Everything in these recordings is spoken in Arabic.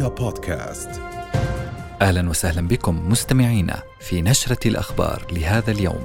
رؤيا بودكاست أهلا وسهلا بكم مستمعينا في نشرة الأخبار لهذا اليوم.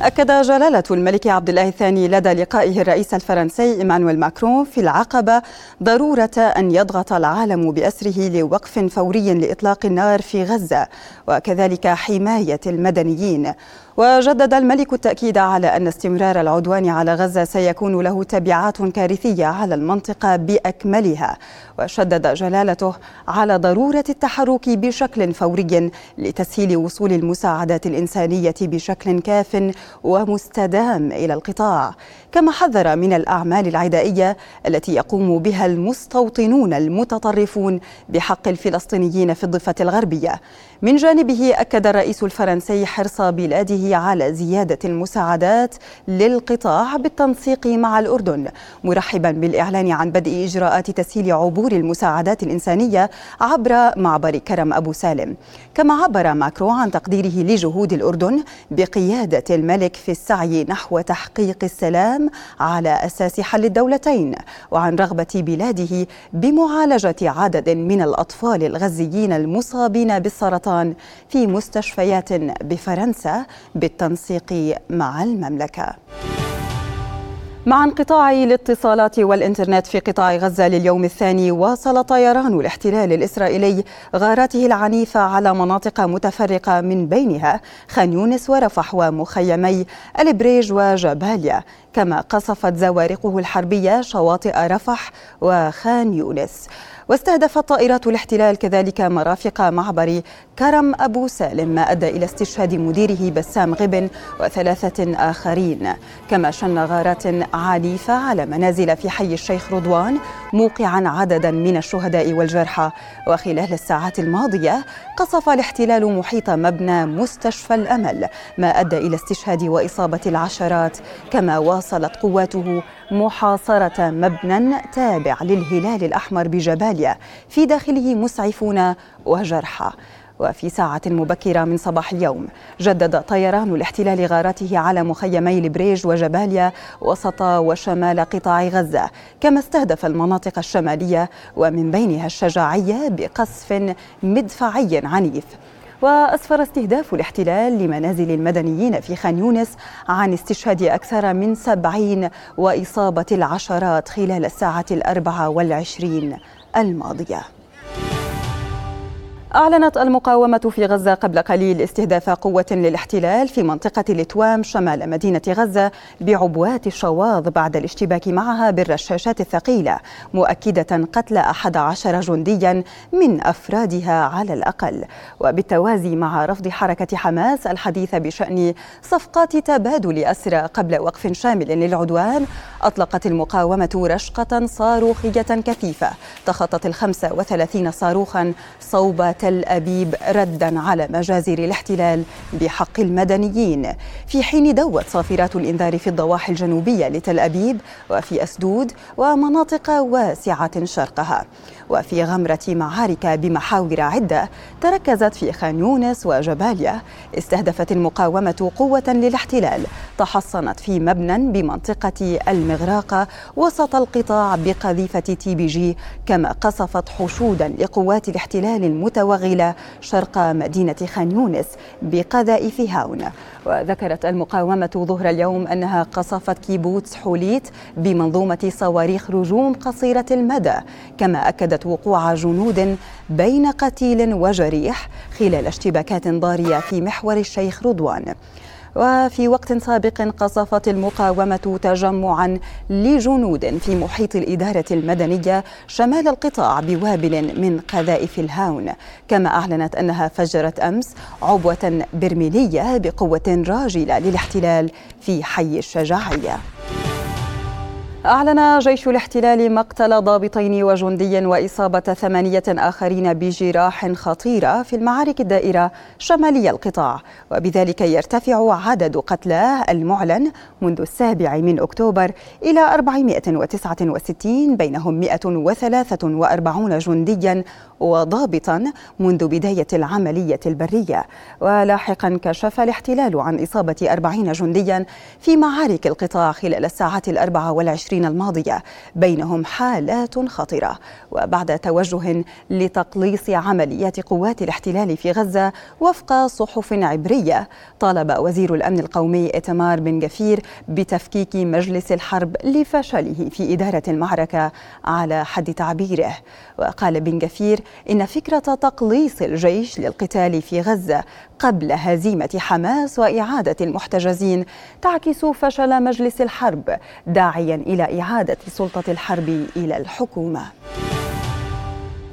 أكد جلالة الملك عبد الله الثاني لدى لقائه الرئيس الفرنسي إيمانويل ماكرون في العقبة ضرورة أن يضغط العالم بأسره لوقف فوري لإطلاق النار في غزة وكذلك حماية المدنيين وجدد الملك التأكيد على أن استمرار العدوان على غزة سيكون له تبعات كارثية على المنطقة بأكملها وشدد جلالته على ضرورة التحرك بشكل فوري لتسهيل وصول المساعدات الإنسانية بشكل كاف ومستدام إلى القطاع. كما حذر من الأعمال العدائية التي يقوم بها المستوطنون المتطرفون بحق الفلسطينيين في الضفة الغربية. من جانبه أكد الرئيس الفرنسي حرص بلاده على زيادة المساعدات للقطاع بالتنسيق مع الأردن مرحبا بالإعلان عن بدء إجراءات تسهيل عبور المساعدات الإنسانية عبر معبر كرم أبو سالم. كما عبر ماكرو عن تقديره لجهود الأردن بقيادة الملك في السعي نحو تحقيق السلام على أساس حل الدولتين وعن رغبة بلاده بمعالجة عدد من الأطفال الغزيين المصابين بالسرطان السرطان في مستشفيات بفرنسا بالتنسيق مع المملكة. مع انقطاع الاتصالات والإنترنت في قطاع غزة لليوم الثاني واصل طيران الاحتلال الإسرائيلي غاراته العنيفة على مناطق متفرقة من بينها خان يونس ورفح ومخيمي البريج وجباليا. كما قصفت زوارقه الحربية شواطئ رفح وخان يونس. واستهدفت طائرات الاحتلال كذلك مرافق معبر كرم أبو سالم ما أدى إلى استشهاد مديره بسام غبن وثلاثة آخرين. كما شن غارات عنيفة على منازل في حي الشيخ رضوان موقعا عددا من الشهداء والجرحى. وخلال الساعات الماضية قصف الاحتلال محيط مبنى مستشفى الأمل ما أدى إلى استشهاد وإصابة العشرات. كما واصلت قواته محاصرة مبنى تابع للهلال الأحمر بجباليا في داخله مسعفون وجرحى. وفي ساعة مبكرة من صباح اليوم جدد طيران الاحتلال غاراته على مخيمي البريج وجباليا وسط وشمال قطاع غزة كما استهدف المناطق الشمالية ومن بينها الشجاعية بقصف مدفعي عنيف. وأسفر استهداف الاحتلال لمنازل المدنيين في خان يونس عن استشهاد أكثر من سبعين وإصابة العشرات خلال الساعة الأربعة والعشرين الماضية. أعلنت المقاومة في غزة قبل قليل استهداف قوة للاحتلال في منطقة التوام شمال مدينة غزة بعبوات الشواظ بعد الاشتباك معها بالرشاشات الثقيلة مؤكدة قتل أحد عشر جنديا من أفرادها على الأقل. وبالتوازي مع رفض حركة حماس الحديث بشأن صفقات تبادل أسرى قبل وقف شامل للعدوان أطلقت المقاومة رشقة صاروخية كثيفة تخطت الخمسة وثلاثين صاروخا صوب تل أبيب ردا على مجازر الاحتلال بحق المدنيين. في حين دوت صافرات الإنذار في الضواحي الجنوبية لتل أبيب وفي أسدود ومناطق واسعة شرقها. وفي غمرة معارك بمحاور عدة تركزت في خان يونس وجباليا استهدفت المقاومة قوة للاحتلال تحصنت في مبنى بمنطقة المغراقة وسط القطاع بقذيفة تي بي جي كما قصفت حشودا لقوات الاحتلال المتوغلة شرق مدينة خان يونس بقذائف هاون وذكرت المقاومة ظهر اليوم أنها قصفت كيبوتس حوليت بمنظومة صواريخ رجوم قصيرة المدى كما أكدت وقوع جنود بين قتيل وجريح خلال اشتباكات ضارية في محور الشيخ رضوان. وفي وقت سابق قصفت المقاومة تجمعا لجنود في محيط الإدارة المدنية شمال القطاع بوابل من قذائف الهاون. كما أعلنت أنها فجرت أمس عبوة برميلية بقوة راجلة للاحتلال في حي الشجاعية. أعلن جيش الاحتلال مقتل ضابطين وجندي وإصابة ثمانية آخرين بجراح خطيرة في المعارك الدائرة شمالي القطاع. وبذلك يرتفع عدد قتلاه المعلن منذ السابع من أكتوبر إلى 469 بينهم 143 جنديا وضابطا منذ بداية العملية البرية. ولاحقا كشف الاحتلال عن إصابة 40 جنديا في معارك القطاع خلال الساعات الأربع والعشرين العشرين الماضية بينهم حالات خطرة وبعد توجه لتقليص عمليات قوات الاحتلال في غزة وفق صحف عبرية طالب وزير الأمن القومي إتمار بن جفير بتفكيك مجلس الحرب لفشله في إدارة المعركة على حد تعبيره. وقال بن جفير إن فكرة تقليص الجيش للقتال في غزة قبل هزيمة حماس وإعادة المحتجزين تعكس فشل مجلس الحرب داعيا إلى إعادة سلطة الحرب إلى الحكومة.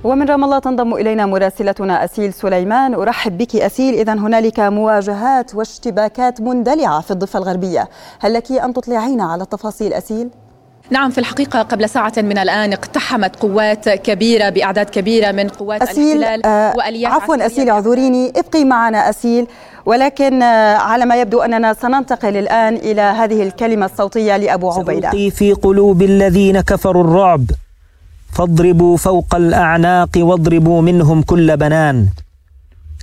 ومن رام الله تنضم إلينا مراسلتنا أسيل سليمان. أرحب بك أسيل. إذا هنالك مواجهات واشتباكات مندلعة في الضفة الغربية. هل لك أن تطلعين على التفاصيل أسيل؟ نعم في الحقيقة قبل ساعة من الآن اقتحمت قوات كبيرة بأعداد كبيرة من قوات أسيل الاحتلال آه وآليات عفوا أسيل اعذريني. ابقي معنا أسيل. ولكن آه على ما يبدو أننا سننتقل الآن إلى هذه الكلمة الصوتية لأبو عبيدة. في قلوب الذين كفروا الرعب. فاضربوا فوق الأعناق واضربوا منهم كل بنان.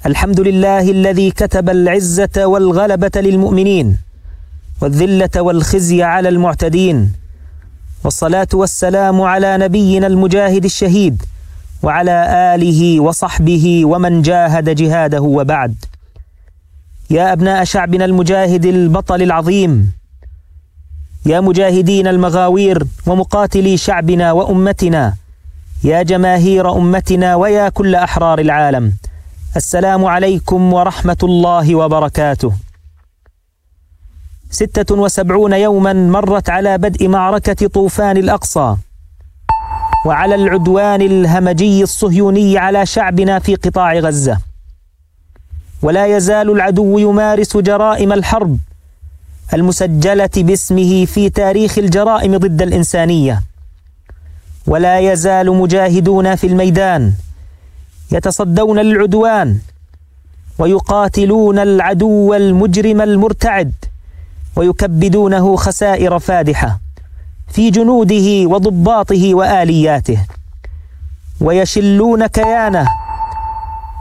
الحمد لله الذي كتب العزة والغلبة للمؤمنين والذلة والخزي على المعتدين. والصلاة والسلام على نبينا المجاهد الشهيد وعلى آله وصحبه ومن جاهد جهاده وبعد. يا أبناء شعبنا المجاهد البطل العظيم يا مجاهدين المغاوير ومقاتلي شعبنا وأمتنا يا جماهير أمتنا ويا كل أحرار العالم السلام عليكم ورحمة الله وبركاته. ستة وسبعون يوما مرت على بدء معركة طوفان الأقصى. وعلى العدوان الهمجي الصهيوني على شعبنا في قطاع غزة. ولا يزال العدو يمارس جرائم الحرب المسجلة باسمه في تاريخ الجرائم ضد الإنسانية. ولا يزال مجاهدون في الميدان يتصدون للعدوان ويقاتلون العدو المجرم المرتعد. ويكبدونه خسائر فادحة في جنوده وضباطه وآلياته ويشلون كيانه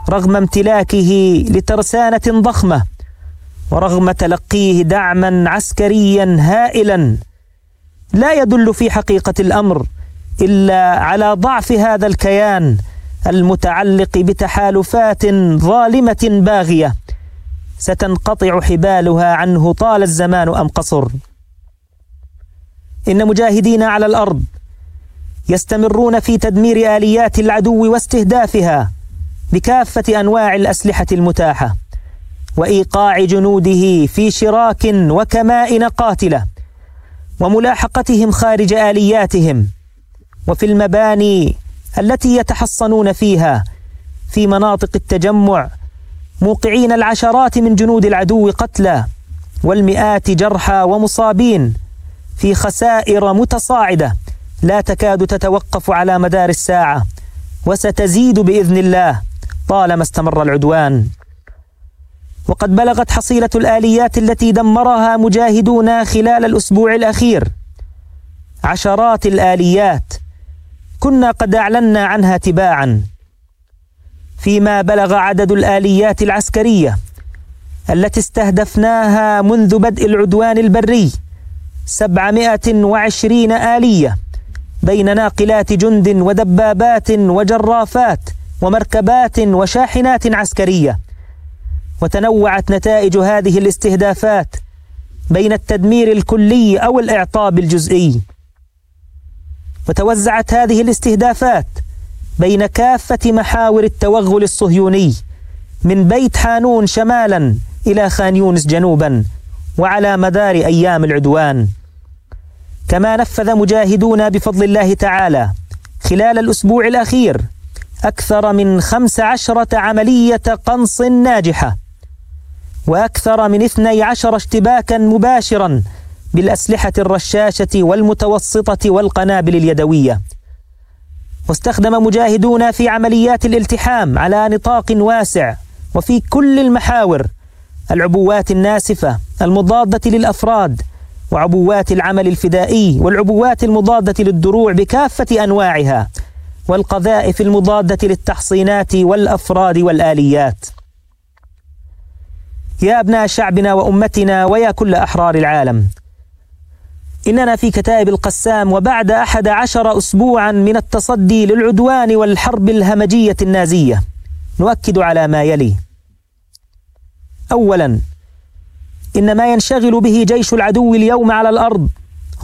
رغم امتلاكه لترسانة ضخمة ورغم تلقيه دعما عسكريا هائلا. لا يدل في حقيقة الأمر إلا على ضعف هذا الكيان المتعلق بتحالفات ظالمة باغية. ستنقطع حبالها عنه طال الزمان أم قصر. إن مجاهدين على الأرض يستمرون في تدمير آليات العدو واستهدافها بكافة أنواع الأسلحة المتاحة وإيقاع جنوده في شراك وكمائن قاتلة وملاحقتهم خارج آلياتهم وفي المباني التي يتحصنون فيها في مناطق التجمع موقعين العشرات من جنود العدو قتلى والمئات جرحى ومصابين في خسائر متصاعدة. لا تكاد تتوقف على مدار الساعة وستزيد بإذن الله طالما استمر العدوان. وقد بلغت حصيلة الآليات التي دمرها مجاهدون خلال الأسبوع الأخير. عشرات الآليات. كنا قد أعلنا عنها تباعا. فيما بلغ عدد الآليات العسكرية التي استهدفناها منذ بدء العدوان البري 720 آلية بين ناقلات جند ودبابات وجرافات ومركبات وشاحنات عسكرية. وتنوعت نتائج هذه الاستهدافات بين التدمير الكلي أو الإعطاب الجزئي. وتوزعت هذه الاستهدافات بين كافة محاور التوغل الصهيوني من بيت حانون شمالا إلى خان يونس جنوبا وعلى مدار أيام العدوان. كما نفذ مجاهدون بفضل الله تعالى خلال الأسبوع الأخير أكثر من خمس عشرة عملية قنص ناجحة وأكثر من اثني عشر اشتباكا مباشرا بالأسلحة الرشاشة والمتوسطة والقنابل اليدوية. واستخدم مجاهدون في عمليات الالتحام على نطاق واسع وفي كل المحاور العبوات الناسفة المضادة للأفراد وعبوات العمل الفدائي والعبوات المضادة للدروع بكافة أنواعها والقذائف المضادة للتحصينات والأفراد والآليات. يا أبناء شعبنا وأمتنا ويا كل أحرار العالم إننا في كتائب القسام وبعد أحد عشر أسبوعا من التصدي للعدوان والحرب الهمجية النازية. نؤكد على ما يلي. أولا إن ما ينشغل به جيش العدو اليوم على الأرض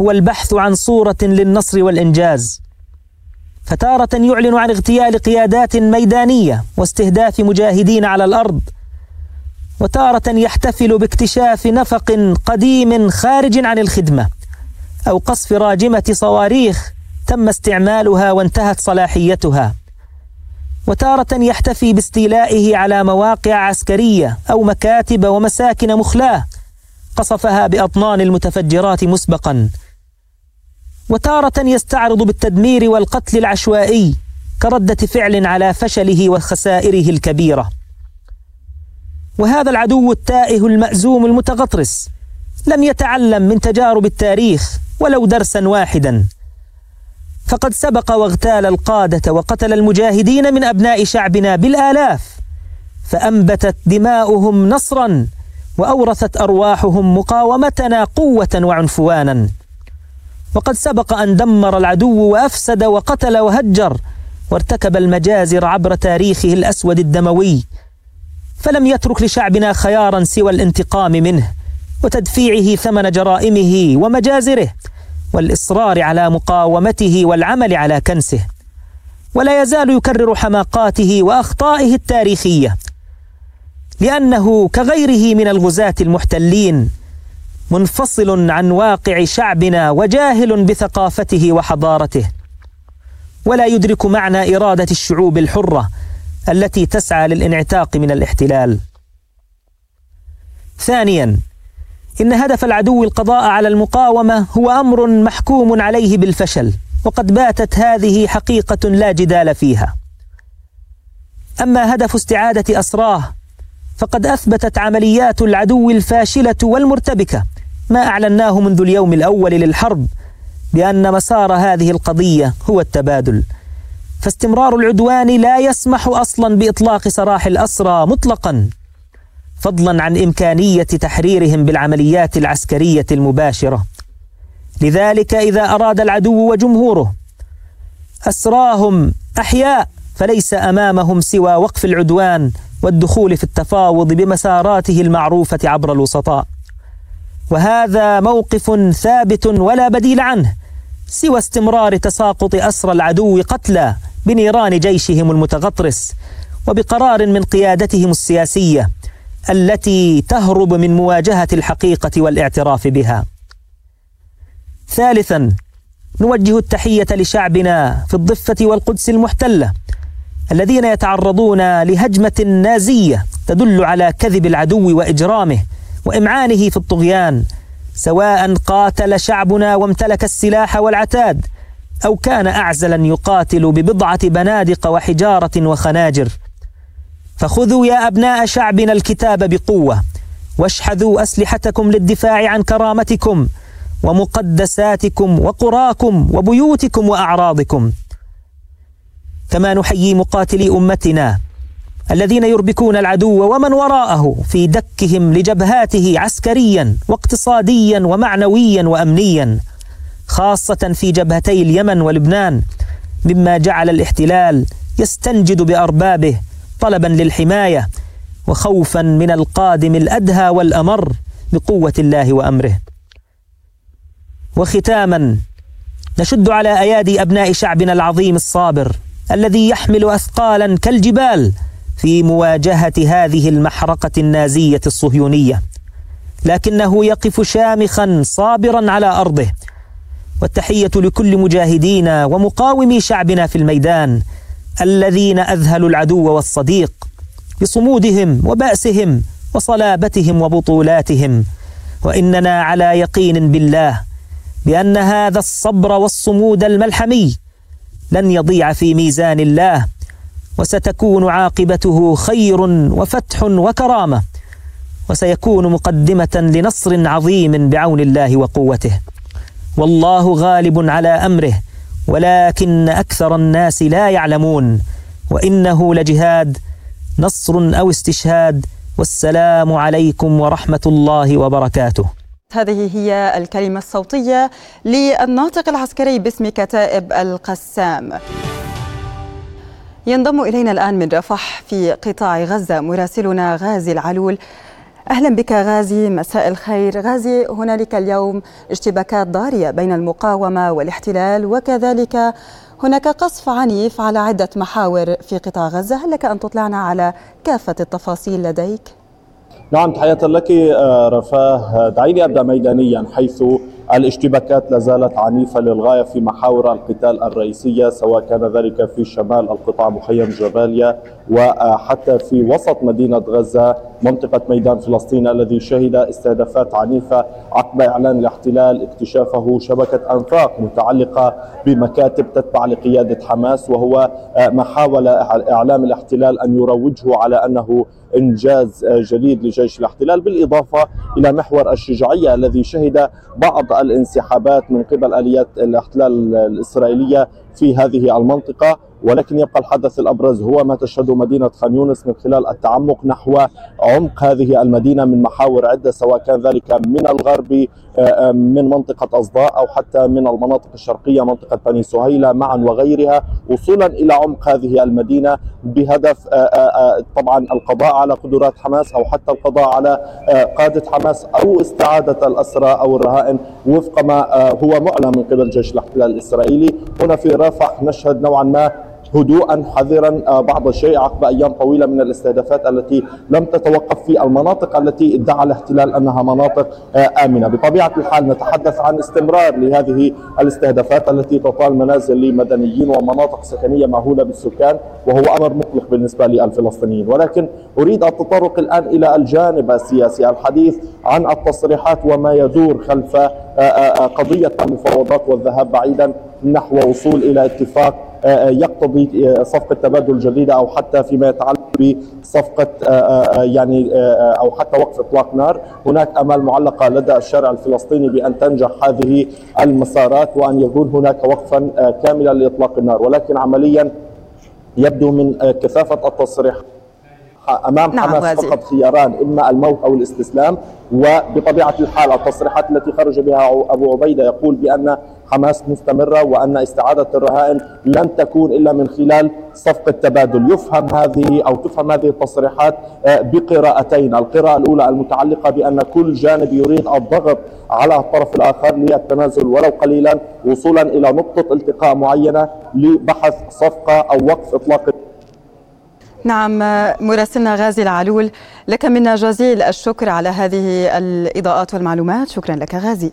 هو البحث عن صورة للنصر والإنجاز. فتارة يعلن عن اغتيال قيادات ميدانية واستهداف مجاهدين على الأرض. وتارة يحتفل باكتشاف نفق قديم خارج عن الخدمة. أو قصف راجمة صواريخ تم استعمالها وانتهت صلاحيتها. وتارة يحتفي باستيلائه على مواقع عسكرية أو مكاتب ومساكن مخلاة قصفها بأطنان المتفجرات مسبقا. وتارة يستعرض بالتدمير والقتل العشوائي كردة فعل على فشله وخسائره الكبيرة. وهذا العدو التائه المأزوم المتغطرس لم يتعلم من تجارب التاريخ ولو درسا واحدا. فقد سبق واغتال القادة وقتل المجاهدين من أبناء شعبنا بالآلاف فأنبتت دماؤهم نصرا وأورثت أرواحهم مقاومتنا قوة وعنفوانا. وقد سبق أن دمر العدو وأفسد وقتل وهجر وارتكب المجازر عبر تاريخه الأسود الدموي. فلم يترك لشعبنا خيارا سوى الانتقام منه وتدفيعه ثمن جرائمه ومجازره. والإصرار على مقاومته والعمل على كنسه ولا يزال يكرر حماقاته وأخطائه التاريخية لأنه كغيره من الغزاة المحتلين منفصل عن واقع شعبنا وجاهل بثقافته وحضارته ولا يدرك معنى إرادة الشعوب الحرة التي تسعى للانعتاق من الاحتلال. ثانيا إن هدف العدو القضاء على المقاومة هو أمر محكوم عليه بالفشل وقد باتت هذه حقيقة لا جدال فيها. أما هدف استعادة أسراه فقد أثبتت عمليات العدو الفاشلة والمرتبكة ما أعلناه منذ اليوم الأول للحرب بأن مسار هذه القضية هو التبادل. فاستمرار العدوان لا يسمح أصلا بإطلاق سراح الأسرى مطلقا. فضلا عن إمكانية تحريرهم بالعمليات العسكرية المباشرة. لذلك إذا أراد العدو وجمهوره أسراهم أحياء فليس أمامهم سوى وقف العدوان والدخول في التفاوض بمساراته المعروفة عبر الوسطاء. وهذا موقف ثابت ولا بديل عنه سوى استمرار تساقط أسر العدو قتلى بنيران جيشهم المتغطرس وبقرار من قيادتهم السياسية. التي تهرب من مواجهة الحقيقة والاعتراف بها. ثالثا نوجه التحية لشعبنا في الضفة والقدس المحتلة الذين يتعرضون لهجمة نازية تدل على كذب العدو وإجرامه وإمعانه في الطغيان سواء قاتل شعبنا وامتلك السلاح والعتاد أو كان أعزلا يقاتل ببضعة بنادق وحجارة وخناجر فخذوا يا أبناء شعبنا الكتاب بقوة واشحذوا أسلحتكم للدفاع عن كرامتكم ومقدساتكم وقراكم وبيوتكم وأعراضكم. كما نحيي مقاتلي أمتنا الذين يربكون العدو ومن وراءه في دكهم لجبهاته عسكريا واقتصاديا ومعنويا وامنيا خاصة في جبهتي اليمن ولبنان مما جعل الاحتلال يستنجد بأربابه طلبا للحماية وخوفا من القادم الأدهى والأمر بقوة الله وأمره. وختاما نشد على أيادي أبناء شعبنا العظيم الصابر الذي يحمل اثقالا كالجبال في مواجهة هذه المحرقة النازية الصهيونية. لكنه يقف شامخا صابرا على أرضه. والتحية لكل مجاهدينا ومقاومي شعبنا في الميدان الذين أذهلوا العدو والصديق بصمودهم وبأسهم وصلابتهم وبطولاتهم وإننا على يقين بالله بأن هذا الصبر والصمود الملحمي لن يضيع في ميزان الله وستكون عاقبته خير وفتح وكرامة وسيكون مقدمة لنصر عظيم بعون الله وقوته. والله غالب على أمره ولكن أكثر الناس لا يعلمون وإنه لجهاد نصر أو استشهاد والسلام عليكم ورحمة الله وبركاته. هذه هي الكلمة الصوتية للناطق العسكري باسم كتائب القسام. ينضم إلينا الآن من رفح في قطاع غزة مراسلنا غازي العلول. أهلا بك غازي مساء الخير. غازي هنالك اليوم اشتباكات ضارية بين المقاومة والاحتلال وكذلك هناك قصف عنيف على عدة محاور في قطاع غزة. هل لك أن تطلعنا على كافة التفاصيل لديك؟ نعم تحية لك آه، رفاه. دعيني أبدأ ميدانيا حيث الاشتباكات لا زالت عنيفة للغاية في محاور القتال الرئيسية سواء كان ذلك في شمال القطاع مخيم جباليا وحتى في وسط مدينة غزة منطقة ميدان فلسطين الذي شهد استهدافات عنيفة عقب إعلان الاحتلال اكتشافه شبكة أنفاق متعلقة بمكاتب تتبع لقيادة حماس وهو ما حاول إعلام الاحتلال أن يروجه على أنه إنجاز جديد لجيش الاحتلال بالإضافة إلى محور الشجاعية الذي شهد بعض الانسحابات من قبل آليات الاحتلال الإسرائيلية في هذه المنطقة ولكن يبقى الحدث الأبرز هو ما تشهده مدينة خان يونس من خلال التعمق نحو عمق هذه المدينة من محاور عدة سواء كان ذلك من الغرب آه، آه، من منطقة أصداء أو حتى من المناطق الشرقية منطقة بني سهيله معا وغيرها. وصولا إلى عمق هذه المدينة بهدف آه، طبعا القضاء على قدرات حماس أو حتى القضاء على قادة حماس أو استعادة الأسرى أو الرهائن وفق ما هو معلن من قبل جيش الاحتلال الإسرائيلي. هنا في رفح نشهد نوعا ما هدوءا حذرا آه، بعض الشيء عقب أيام طويلة من الاستهدافات التي لم تتوقف في المناطق التي ادعى الاحتلال أنها مناطق آه، آمنة، بطبيعة الحال نتحدث عن استمرار لهذه الاستهدافات التي تطال منازل لمدنيين ومناطق سكنية مهولة بالسكان وهو أمر مقلق بالنسبة للفلسطينيين، ولكن أريد التطرق الآن إلى الجانب السياسي، الحديث عن التصريحات وما يدور خلف آه، قضية المفاوضات والذهاب بعيدا نحو وصول إلى اتفاق آه، آه، يقتضي آه، صفقة تبادل جديدة أو حتى فيما يتعلق بصفقة يعني أو حتى وقف إطلاق نار، هناك أمال معلقة لدى الشارع الفلسطيني بأن تنجح هذه المسارات وأن يكون هناك وقفا كاملا لإطلاق النار، ولكن عمليا يبدو من كثافة التصريح. أمام نعم حماس فقط خياران إما الموت أو الاستسلام وبطبيعة الحال التصريحات التي خرج بها أبو عبيدة يقول بأن حماس مستمرة وأن استعادة الرهائن لن تكون إلا من خلال صفقه تبادل يفهم هذه أو تفهم هذه التصريحات آه، بقراءتين. القراءة الأولى المتعلقة بأن كل جانب يريد الضغط على الطرف الآخر للتنازل ولو قليلا وصولا إلى نقطة التقاء معينة لبحث صفقة أو وقف إطلاق نعم مراسلنا غازي العلول لك منا جزيل الشكر على هذه الإضاءات والمعلومات. شكرا لك غازي.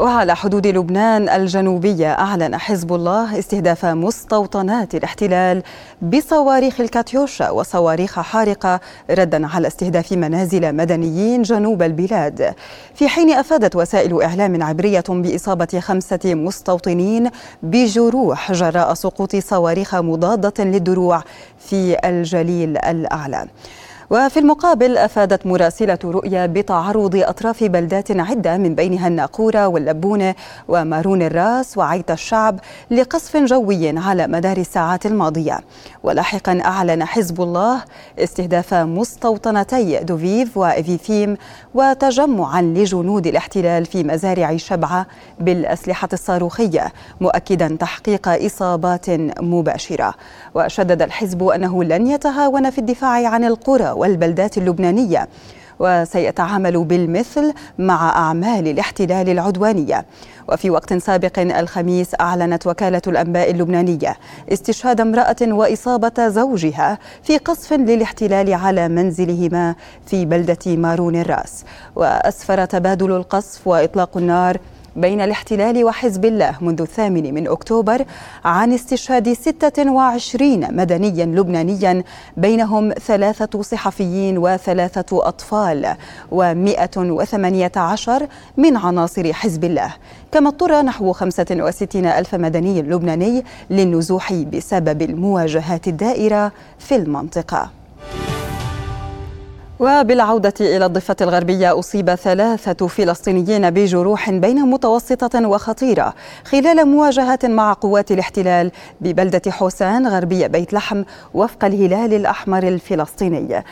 وعلى حدود لبنان الجنوبية أعلن حزب الله استهداف مستوطنات الاحتلال بصواريخ الكاتيوشا وصواريخ حارقة ردا على استهداف منازل مدنيين جنوب البلاد. في حين أفادت وسائل إعلام عبرية بإصابة خمسة مستوطنين بجروح جراء سقوط صواريخ مضادة للدروع في الجليل الأعلى. وفي المقابل أفادت مراسلة رؤيا بتعرض أطراف بلدات عدة من بينها الناقورة واللبونة ومارون الراس وعيت الشعب لقصف جوي على مدار الساعات الماضية. ولاحقا أعلن حزب الله استهداف مستوطنتي دوفيف وإفيفيم وتجمعا لجنود الاحتلال في مزارع شبعة بالأسلحة الصاروخية مؤكدا تحقيق إصابات مباشرة. وشدد الحزب أنه لن يتهاون في الدفاع عن القرى والبلدات اللبنانية وسيتعامل بالمثل مع أعمال الاحتلال العدوانية. وفي وقت سابق الخميس أعلنت وكالة الأنباء اللبنانية استشهاد امرأة وإصابة زوجها في قصف للاحتلال على منزلهما في بلدة مارون الراس. وأسفر تبادل القصف وإطلاق النار بين الاحتلال وحزب الله منذ الثامن من أكتوبر عن استشهاد 26 مدنيا لبنانيا بينهم ثلاثة صحفيين وثلاثة أطفال و118 من عناصر حزب الله. كما اضطر نحو 65 ألف مدني لبناني للنزوح بسبب المواجهات الدائرة في المنطقة. وبالعودة إلى الضفة الغربية أصيب ثلاثة فلسطينيين بجروح بين متوسطة وخطيرة خلال مواجهة مع قوات الاحتلال ببلدة حسان غربية بيت لحم وفق الهلال الأحمر الفلسطيني.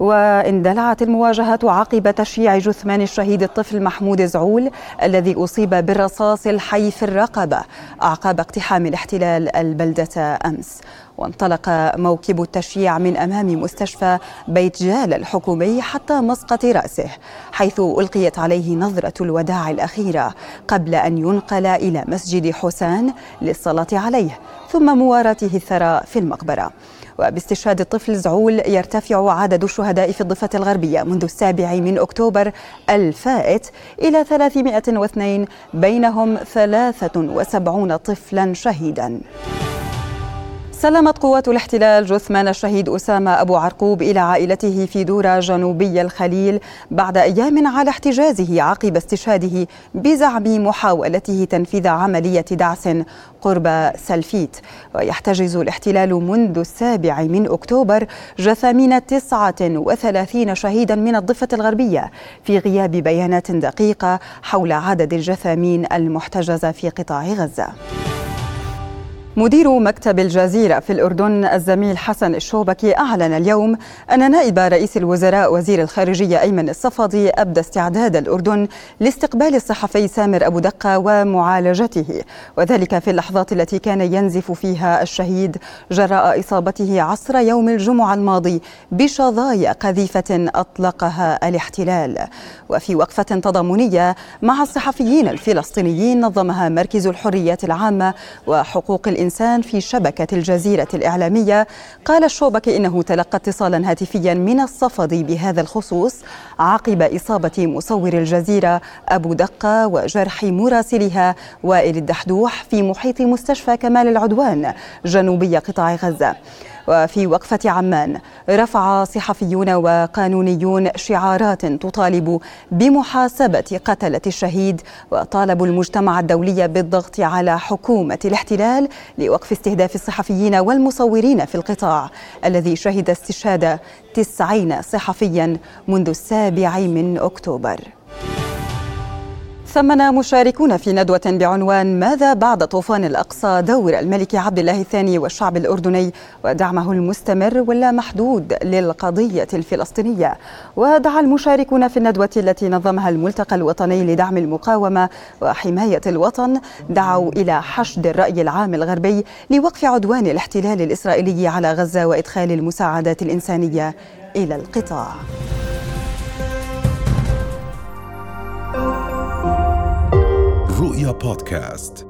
واندلعت المواجهات عقب تشييع جثمان الشهيد الطفل محمود زعول الذي أصيب بالرصاص الحي في الرقبة أعقاب اقتحام الاحتلال البلدة أمس. وانطلق موكب التشييع من أمام مستشفى بيت جال الحكومي حتى مسقط رأسه حيث ألقيت عليه نظرة الوداع الأخيرة قبل أن ينقل إلى مسجد حسان للصلاة عليه ثم مواراته الثراء في المقبرة. وباستشهاد الطفل زعول يرتفع عدد الشهداء في الضفة الغربية منذ السابع من أكتوبر الفائت إلى 302 بينهم 73 طفلا شهيدا. سلمت قوات الاحتلال جثمان الشهيد أسامة أبو عرقوب إلى عائلته في دورة جنوبي الخليل بعد أيام على احتجازه عقب استشهاده بزعم محاولته تنفيذ عملية دعس قرب سلفيت. ويحتجز الاحتلال منذ السابع من أكتوبر جثامين 39 شهيدا من الضفة الغربية في غياب بيانات دقيقة حول عدد الجثامين المحتجزة في قطاع غزة. مدير مكتب الجزيرة في الأردن الزميل حسن الشوبكي أعلن اليوم أن نائب رئيس الوزراء وزير الخارجية أيمن الصفدي أبدى استعداد الأردن لاستقبال الصحفي سامر أبو دقة ومعالجته. وذلك في اللحظات التي كان ينزف فيها الشهيد جراء إصابته عصر يوم الجمعة الماضي بشظايا قذيفة أطلقها الاحتلال. وفي وقفة تضامنية مع الصحفيين الفلسطينيين نظمها مركز الحريات العامة وحقوق الإنسان في شبكة الجزيرة الإعلامية. قال الشوبك إنه تلقى اتصالا هاتفيا من الصفدي بهذا الخصوص عقب إصابة مصور الجزيرة أبو دقة وجرح مراسلها وائل الدحدوح في محيط مستشفى كمال العدوان جنوبي قطاع غزة. وفي وقفة عمان رفع صحفيون وقانونيون شعارات تطالب بمحاسبة قتلة الشهيد وطالبوا المجتمع الدولي بالضغط على حكومة الاحتلال لوقف استهداف الصحفيين والمصورين في القطاع الذي شهد استشهاد تسعين صحفيا منذ السابع من أكتوبر. ثمن مشاركون في ندوة بعنوان ماذا بعد طوفان الأقصى دور الملك عبد الله الثاني والشعب الأردني؟ ودعمه المستمر واللامحدود للقضية الفلسطينية. ودعا المشاركون في الندوة التي نظمها الملتقى الوطني لدعم المقاومة وحماية الوطن. دعوا إلى حشد الرأي العام الغربي لوقف عدوان الاحتلال الإسرائيلي على غزة وإدخال المساعدات الإنسانية إلى القطاع. رؤيا بودكاست.